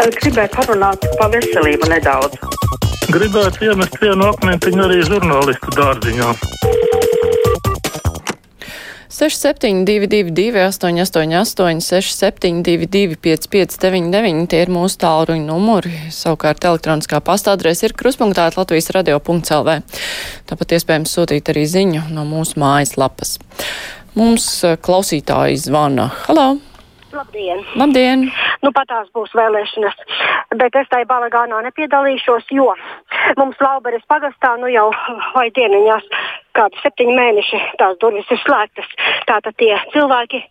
Gribēju parunāt par veselību nedaudz. Gribētu iemest vienu akmentiņu arī žurnālistu dārziņā. 6722, 888, 672, 559, tie ir mūsu tālruņa numuri. Savukārt elektroniskā pastādrēs ir kruspunktā Latvijas radio.lv. Tāpat iespējams sūtīt arī ziņu no mūsu mājaslapas. Mums eh, klausītāji zvana. Halo! Labdien! Labdien! Nu, pat tās būs vēlēšanas, bet es tai balagānā nepiedalīšos, jo mums Lauberes pagastā nu jau vai dieniņās kādi septiņi mēneši tās durvis ir slēgtas. Tātad tie cilvēki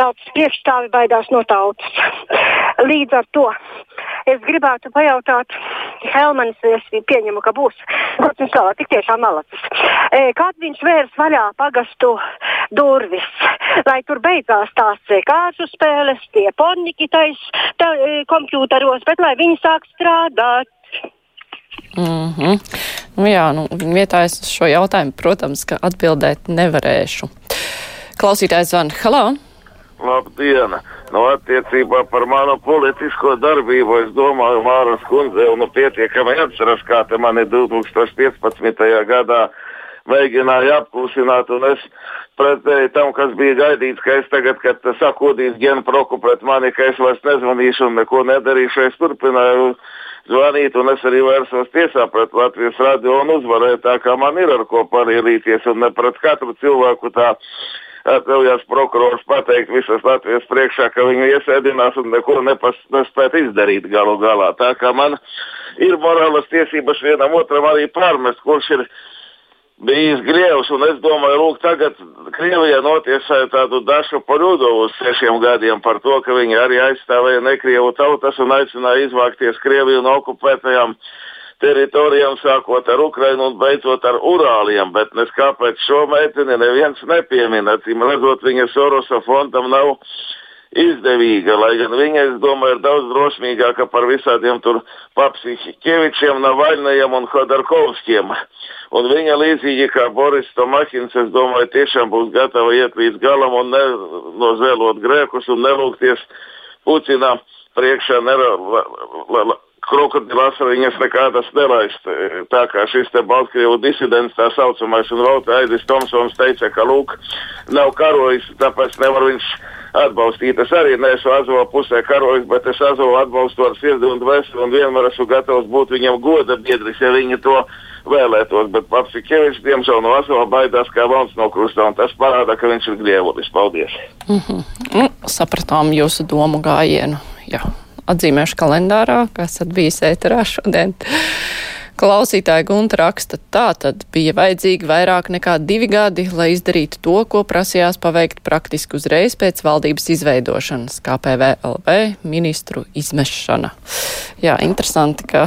tautas priekšstāvi baidās no tautas. Līdz ar to es gribētu pajautāt, Helmanis, es pieņemu, ka būs un salā, tik tiešām malacis. E, kad viņš vērs vaļā pagastu durvis, lai tur beidzās tās e, kāršu spēles, tie porniki tais tā, e, kompjūteros, bet lai viņi sāk strādāt. Mm -hmm. nu, jā, nu, viņa vietā es uz šo jautājumu, protams, ka atbildēt nevarēšu. Klausītājs zvan, halā! Labdien! Nu, attiecībā par manu politisko darbību es domāju, Māras kundze jau nu pietiekami atceras, kā te mani 2015. gadā mēģināja apklusināt, un es pretēji tam, kas bija gaidīts, ka es tagad, kad sakūdīs ģenproku pret mani, ka es vairs nezvanīšu un neko nedarīšu, es turpināju zvanīt, un es arī vērsos tiesā pret Latvijas radio un uzvarēju tā, kā man ir ar ko parīlīties, un ne pret katru cilvēku tā atļaujās prokurors pateikt visas Latvijas priekšā, ka viņu iesēdinās un neko nepas, nespēt izdarīt galu galā. Tā kā man ir morālas tiesības vienam otram arī pārmest, kurš ir bijis Krievs, un es domāju, lūk, tagad Krievija notiesāja tādu Dašu Paļudovu uz sešiem gadiem par to, ka viņi arī aizstāvēja nekrievu tautas un aicināja izvākties Krieviju no okupētajām teritorijām, sākot ar Ukrainu un beidzot ar Urāliem, bet nes kāpēc šo meiteni neviens nepiemina. Cim redzot, viņa Sorosa fondam nav izdevīga, lai gan viņa, es domāju, ir daudz drosmīgāka par visādiem tur papsihikevičiem, Navaļnajiem un Khodorkovskiem. Un viņa līdzīgi kā Boris Tomahins, es domāju, tiešām būs gatava iet līdz galam un nozēlot grēkus un nelūgties Putinam priekšā. Nera, la, la, la, krokodila asariņas nekādas nelaist. Tā kā šis te Baltkrievu disidents tā saucamais un Valta Aidis Tomsons teica, ka lūk, nav karojis, tāpēc nevar viņš atbalstīt. Es arī neesmu Azovu pusē karojis, bet es Azovu atbalstu ar sirdi un dvēseli un vienmēr esmu gatavs būt viņam goda biedris, ja viņi to vēlētos. Bet patsIkevičs, diemžēl, no Azova baidās kā valns no krusta, un tas parāda, ka viņš ir grievulis. Paldies! Mm -hmm. nu, sapratām jūsu domu gājienu. Jā atzīmēšu kalendārā, kas esat bijis ēterā šodien. Klausītāja Gunta raksta, tā tad bija vajadzīgi vairāk nekā divi gadi, lai izdarītu to, ko prasījās paveikt praktiski uzreiz pēc valdības izveidošanas, kā PVLV ministru izmešana. Jā, interesanti, ka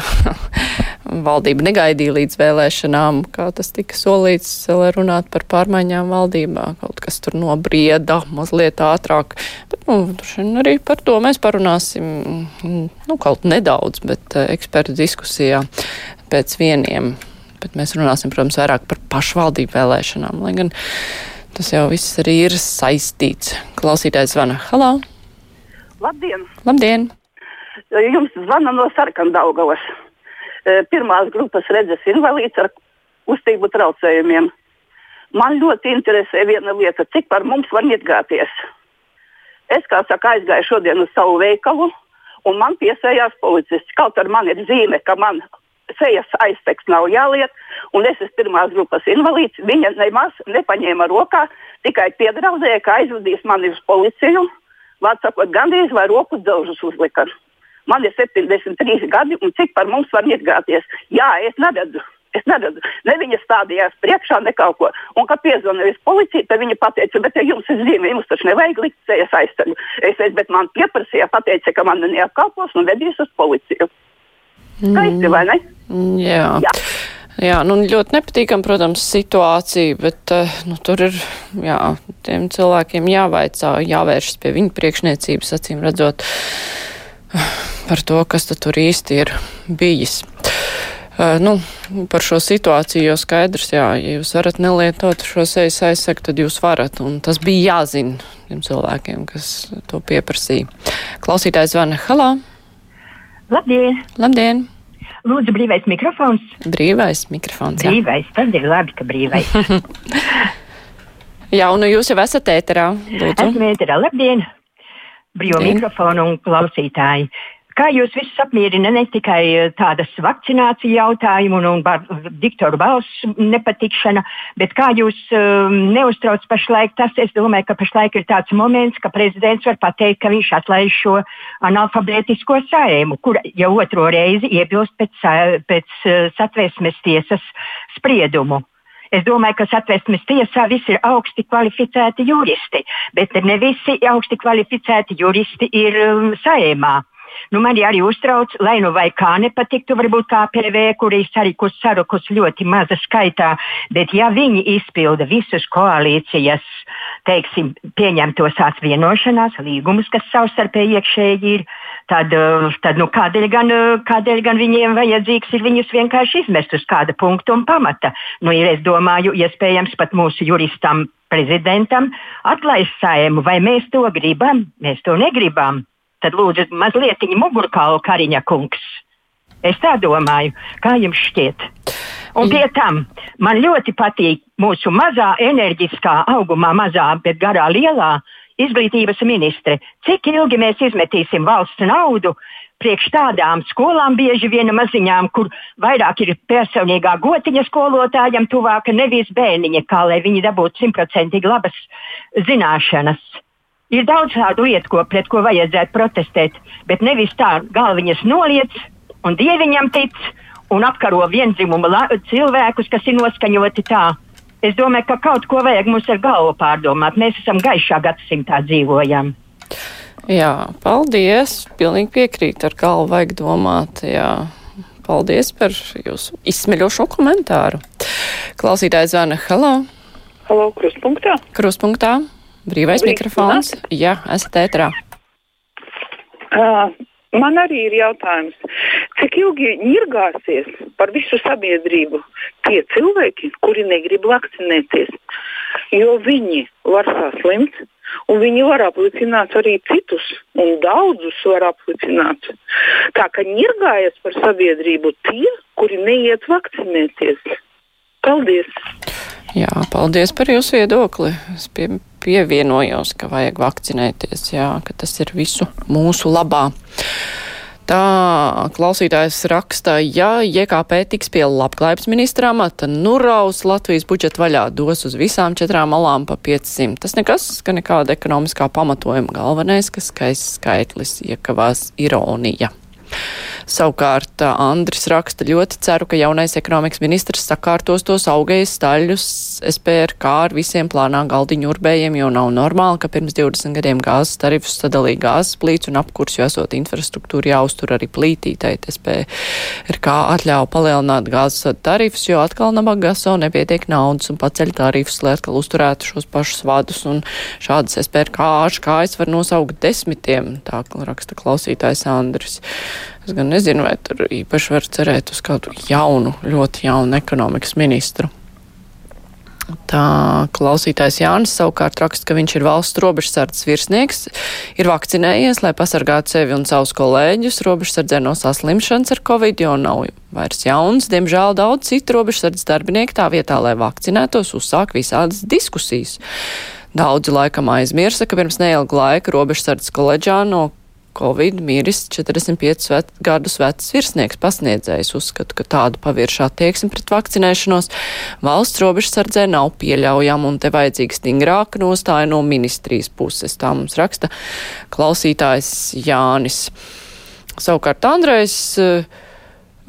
valdība negaidīja līdz vēlēšanām, kā tas tika solīts, lai runātu par pārmaiņām valdībā. Kaut kas tur nobrieda mazliet ātrāk. Bet, nu, arī par to mēs parunāsim, nu, kaut nedaudz, bet eh, ekspertu diskusijā pēc vieniem, bet mēs runāsim, protams, vairāk par pašvaldību vēlēšanām, lai gan tas jau viss arī ir saistīts. Klausītājs zvana. Halo! Labdien! Labdien! Jums zvana no Sarkandaugavas. E, pirmās grupas redzes invalīds ar kustību traucējumiem. Man ļoti interesē viena lieta, cik par mums var iegāties. Es, kā saka, aizgāju šodien uz savu veikalu, un man piesējās policists. Kaut ar mani ir zīme, ka man sejas aizteks nav jāliek, un es esmu pirmās grupas invalīds. Viņa nemaz nepaņēma rokā, tikai piedraudēja, ka aizvedīs mani uz policiju. Vārds sakot, gandrīz vai roku dzelžus uzlika. Man ir 73 gadi, un cik par mums var iegāties? Jā, es neredzu. Es neredzu, ne viņa stādījās priekšā, ne kaut ko. Un, kad piezvanīja policija, tad viņa teica, bet ja jums ir zīme, jums taču nevajag likt sejas aiztaļu. Es teicu, bet man pieprasīja, pateica, ka man neapkalpos un vedīs uz policiju. Skaisti, vai ne? Jā. Jā. Jā, nu ļoti nepatīkam, protams, situācija, bet uh, nu, tur ir, jā, tiem cilvēkiem jāvaicā, jāvēršas pie viņa priekšniecības, acīm redzot, par to, kas tur īsti ir bijis. Uh, nu, par šo situāciju jau skaidrs, jā, ja jūs varat nelietot šo sejas aizsegu, tad jūs varat, un tas bija jāzina tiem cilvēkiem, kas to pieprasīja. Klausītājs zvana, halā! Labdien! Labdien! Lūdzu, brīvais mikrofons. Brīvais mikrofons. Jā. Brīvais, tad ir labi, ka brīvais. jā, un nu jūs jau esat ēterā. Lūdzu. Esmu ēterā. Labdien! Brīvo mikrofonu un klausītāji. Kā jūs visus apmierina ne tikai eh, tādas vakcinācija jautājumi un, un bar, diktoru balss nepatikšana, bet kā jūs um, neuztrauc pašlaik tas, es domāju, ka pašlaik ir tāds moments, ka prezidents var pateikt, ka viņš atlaiž šo analfabētisko saimu, kur jau otro reizi iebilst pēc, pēc uh, satvērsmes tiesas spriedumu. Es domāju, ka satversmes tiesā visi ir augsti kvalificēti juristi, bet ne visi augsti kvalificēti juristi ir um, saimā. Nu, man arī uztrauc, lai nu vai kā nepatiktu, varbūt KPV, kuris arī kur sarukus ļoti maza skaitā, bet ja viņi izpilda visus koalīcijas, teiksim, pieņemtos atvienošanās līgumus, kas savstarpēji iekšēji ir, tad, uh, tad nu, kādēļ, gan, uh, kādēļ gan viņiem vajadzīgs ir viņus vienkārši izmest uz kāda punkta un pamata? Nu, ir, es domāju, iespējams pat mūsu juristam prezidentam atlaist saimu, vai mēs to gribam, mēs to negribam tad lūdzu mazliet mugurkaulu Kariņa kungs. Es tā domāju, kā jums šķiet. Un pie tam man ļoti patīk mūsu mazā, enerģiskā, augumā mazā, bet garā lielā izglītības ministre. Cik ilgi mēs izmetīsim valsts naudu priekš tādām skolām, bieži vien maziņām, kur vairāk ir personīgā gotiņa skolotājam tuvāka nevis bērniņa, kā lai viņi dabūtu simtprocentīgi labas zināšanas. Ir daudz tādu lietu, ko, pret ko vajadzētu protestēt, bet nevis tā galviņas noliec un dieviņam tic un apkaro vienzimumu la- cilvēkus, kas ir noskaņoti tā. Es domāju, ka kaut ko vajag mums ar galvu pārdomāt. Mēs esam gaišā gadsimtā dzīvojam. Jā, paldies. Pilnīgi piekrīt, ar galvu vajag domāt. Jā. Paldies par jūsu izsmeļošo komentāru. Klausītājs zvana Halo, Halo, krustpunktā. kruspunktā, brīvais Labrīt, mikrofons. Jā, esat ētrā. Uh, man arī ir jautājums, cik ilgi ņirgāsies par visu sabiedrību tie cilvēki, kuri negrib vakcinēties, jo viņi var saslimt. Un viņi var apliecināt arī citus, un daudzus var apliecināt. Tā kā ņirgājas par sabiedrību tie, kuri neiet vakcinēties. Paldies! Jā, paldies par jūsu viedokli. Es pie, pievienojos, ka vajag vakcinēties, jā, ka tas ir visu mūsu labā. Tā klausītājs raksta, ja JKP tiks pie labklājības ministra amata, nu raus Latvijas budžetu vaļā dos uz visām četrām malām pa 500. Tas nekas, ka nekāda ekonomiskā pamatojuma galvenais, ka skaists skaitlis iekavās ironija. Savukārt Andris raksta ļoti ceru, ka jaunais ekonomikas ministrs sakārtos tos augējas staļus SPRK ar visiem plānā galdiņu urbējiem, jo nav normāli, ka pirms 20 gadiem gāzes tarifus sadalīja gāzes plīts un apkurs, jo esot infrastruktūra jāuztur arī plītītai. SPRK atļauj palielināt gāzes tarifus, jo atkal nabaga gaso nepietiek naudas un paceļ tarifus, lai atkal uzturētu šos pašus vadus un šādas SPRK ārškājas var nosaukt desmitiem, tā raksta klausītājs Andris. Es gan nezinu, vai tur īpaši var cerēt uz kādu jaunu, ļoti jaunu ekonomikas ministru. Tā klausītājs Jānis savukārt raksta, ka viņš ir valsts robežsardzes virsnieks, ir vakcinējies, lai pasargātu sevi un savus kolēģus robežsardzē no saslimšanas ar covid, jo nav vairs jauns. Diemžēl daudz citu robežsardzes darbinieku tā vietā, lai vakcinētos, uzsāk visādas diskusijas. Daudzi laikam aizmirsa, ka pirms neilga laika robežsardzes koledžā no Covid miris 45 vet, gadus vecs virsnieks pasniedzējs. Uzskatu, ka tāda paviršā attieksme pret vakcinēšanos valsts robežsardzē nav pieļaujama un te vajadzīga stingrāka nostāja no ministrijas puses. Tā mums raksta klausītājs Jānis. Savukārt Andrejs uh,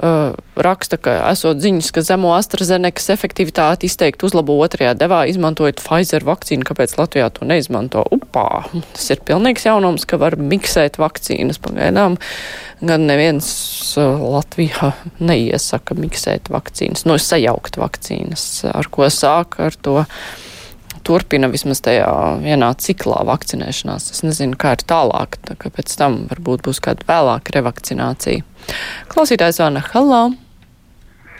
uh, raksta, ka esot ziņas, ka zemo AstraZenekas efektivitāti izteikti uzlabo otrajā devā, izmantojot Pfizer vakcīnu, kāpēc Latvijā to neizmanto. Upā, tas ir pilnīgs jaunums, ka var miksēt vakcīnas pagaidām. Gan neviens uh, Latvijā neiesaka miksēt vakcīnas, no sajaukt vakcīnas, ar ko sāk ar to turpina vismaz tajā vienā ciklā vakcinēšanās. Es nezinu, kā ir tālāk, tā ka pēc tam varbūt būs kāda vēlāka revakcinācija. Klausītājs Vana, hallo!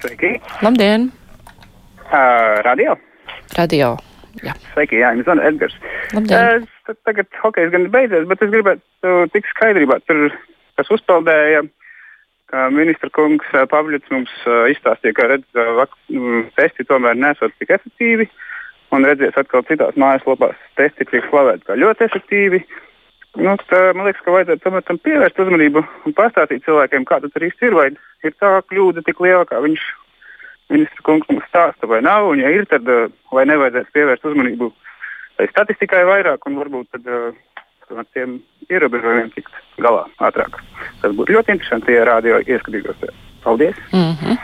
Sveiki! Labdien! Uh, radio? Radio. Jā. Sveiki, jā, jums zvana Edgars. Labdien! Uh, tagad hokejs gan ir beidzies, bet es gribētu uh, tik skaidrībā, tur, kas uzpeldēja, ministra kungs uh, Pavļits mums uh, izstāstīja, ka redz, uh, testi tomēr nesot tik efektīvi. Un redzēs atkal citās mājaslapās, testi tiek slavēti kā ļoti efektīvi. Nu, tā, man liekas, ka vajadzētu tomēr tam pievērst uzmanību un pastāstīt cilvēkiem, kā tas īsti ir. Vai ir tā kļūda tik liela, kā viņš ministra kungs mums stāsta, vai nav. Un, ja ir, tad uh, vai nevajadzētu pievērst uzmanību tai statistikai vairāk un varbūt tad, uh, ar tiem ierobežojumiem tikt galā ātrāk. Tas būtu ļoti interesanti, ja rādio ieskatītos. Paldies! Mm -hmm.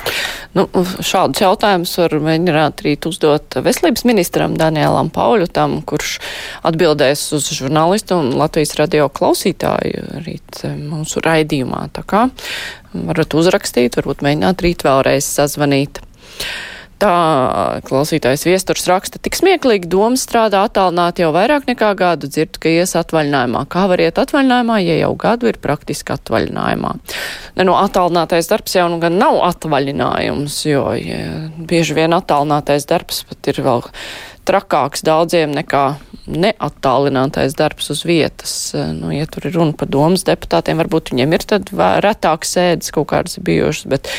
nu, šādus jautājumus var mēģināt arī uzdot veselības ministram Danielam Pauļutam, kurš atbildēs uz žurnālistu un Latvijas radio klausītāju rīt eh, mūsu raidījumā. Tā kā varat uzrakstīt, varbūt mēģināt rīt vēlreiz sazvanīt. Tā klausītājs viesturs raksta, tik smieklīgi doma strādā attālināt jau vairāk nekā gadu, dzird, ka ies atvaļinājumā. Kā var iet atvaļinājumā, ja jau gadu ir praktiski atvaļinājumā? Ne, no attālinātais darbs jau nu gan nav atvaļinājums, jo ja, bieži vien attālinātais darbs pat ir vēl trakāks daudziem nekā neattālinātais darbs uz vietas. Nu, ja tur ir runa par domas deputātiem, varbūt viņiem ir tad retāk sēdes kaut kādas bijušas, bet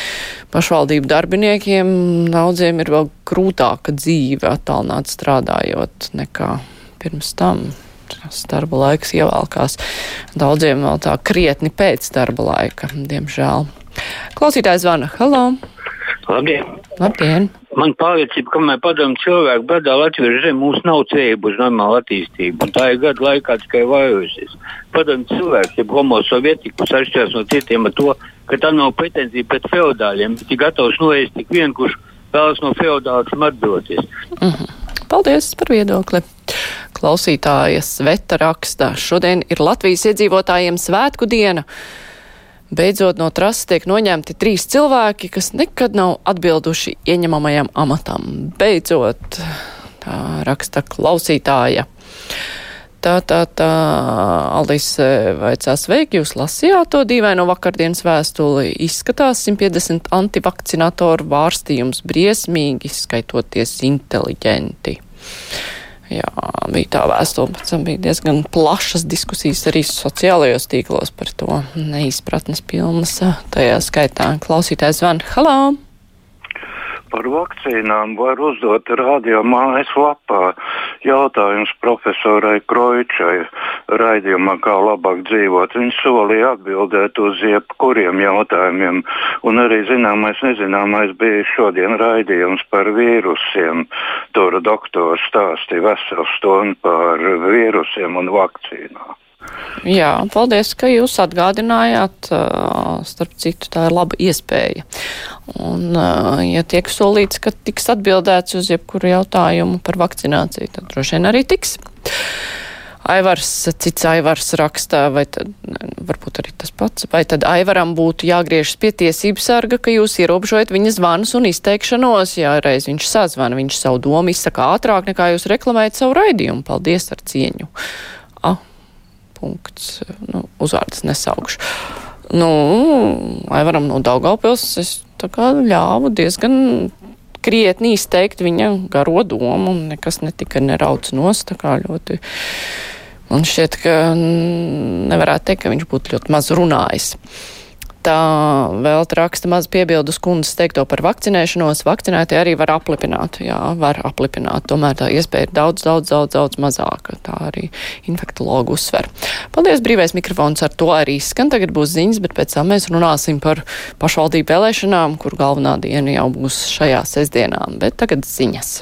pašvaldību darbiniekiem daudziem ir vēl grūtāka dzīve attālināt strādājot nekā pirms tam. Tas darba laiks ievēlkās daudziem vēl tā krietni pēc darba laika, diemžēl. Klausītājs zvana. Halo! Labdien! Labdien! Man pārliecība, ka kamēr padomu cilvēku badā Latvijas zem mums nav cerību uz normālu attīstību, tā ir gadu laikā tikai vairojusies. Padomu cilvēks, ja homo sovietikus atšķiras no citiem ar to, ka tā nav pretenzija pret feudāļiem, bet ir gatavs noēst tik vien, kurš vēlas no feudālisma atdoties. Mm -hmm. Paldies par viedokli! Klausītājas Veta raksta, šodien ir Latvijas iedzīvotājiem svētku diena. Beidzot no trases tiek noņemti trīs cilvēki, kas nekad nav atbilduši ieņemamajam amatam. Beidzot, tā raksta klausītāja. Tā, tā, tā, Alise vaicās, veik jūs lasījāt to dīvaino vakardienas vēstuli? Izskatās 150 antivakcinātoru vārstījums briesmīgi, skaitoties inteliģenti. Jā, bija tā vēstule, pēc tam bija diezgan plašas diskusijas arī sociālajos tīklos par to neizpratnes pilnas. Tajā skaitā klausītājs zvan, halā! Par vakcīnām var uzdot radio mājaslapā jautājums profesorai Kroičai raidījumā, kā labāk dzīvot. Viņš solīja atbildēt uz jebkuriem jautājumiem, un arī zināmais nezināmais bija šodien raidījums par vīrusiem. Tur doktors stāstīja veselu stundu par vīrusiem un vakcīnām. Jā, paldies, ka jūs atgādinājāt. Starp citu, tā ir laba iespēja. Un, ja tiek solīts, ka tiks atbildēts uz jebkuru jautājumu par vakcināciju, tad droši vien arī tiks. Aivars, cits Aivars rakstā, vai tad, varbūt arī tas pats, vai tad Aivaram būtu jāgriežas pie tiesības sarga, ka jūs ierobežojat viņa zvanus un izteikšanos, ja reiz viņš sazvana, viņš savu domu izsaka ātrāk nekā jūs reklamējat savu raidījumu. Paldies ar cieņu. Punkts. Nu, uzvārdas nesaukšu. Nu, vai varam no Daugaupils, es tā kā ļāvu diezgan krietni izteikt viņa garo domu, un nekas netika nerauc nost, tā kā ļoti. Man šķiet, ka nevarētu teikt, ka viņš būtu ļoti maz runājis. Tā vēl raksta maz piebildus kundzes teikto par vakcinēšanos. Vakcinētie arī var aplipināt. Jā, var aplipināt. Tomēr tā iespēja ir daudz, daudz, daudz, daudz mazāka. Tā arī infektologu uzsver. Paldies, brīvais mikrofons ar to arī skan. Tagad būs ziņas, bet pēc tam mēs runāsim par pašvaldību vēlēšanām, kur galvenā diena jau būs šajā sestdienā. Bet tagad ziņas.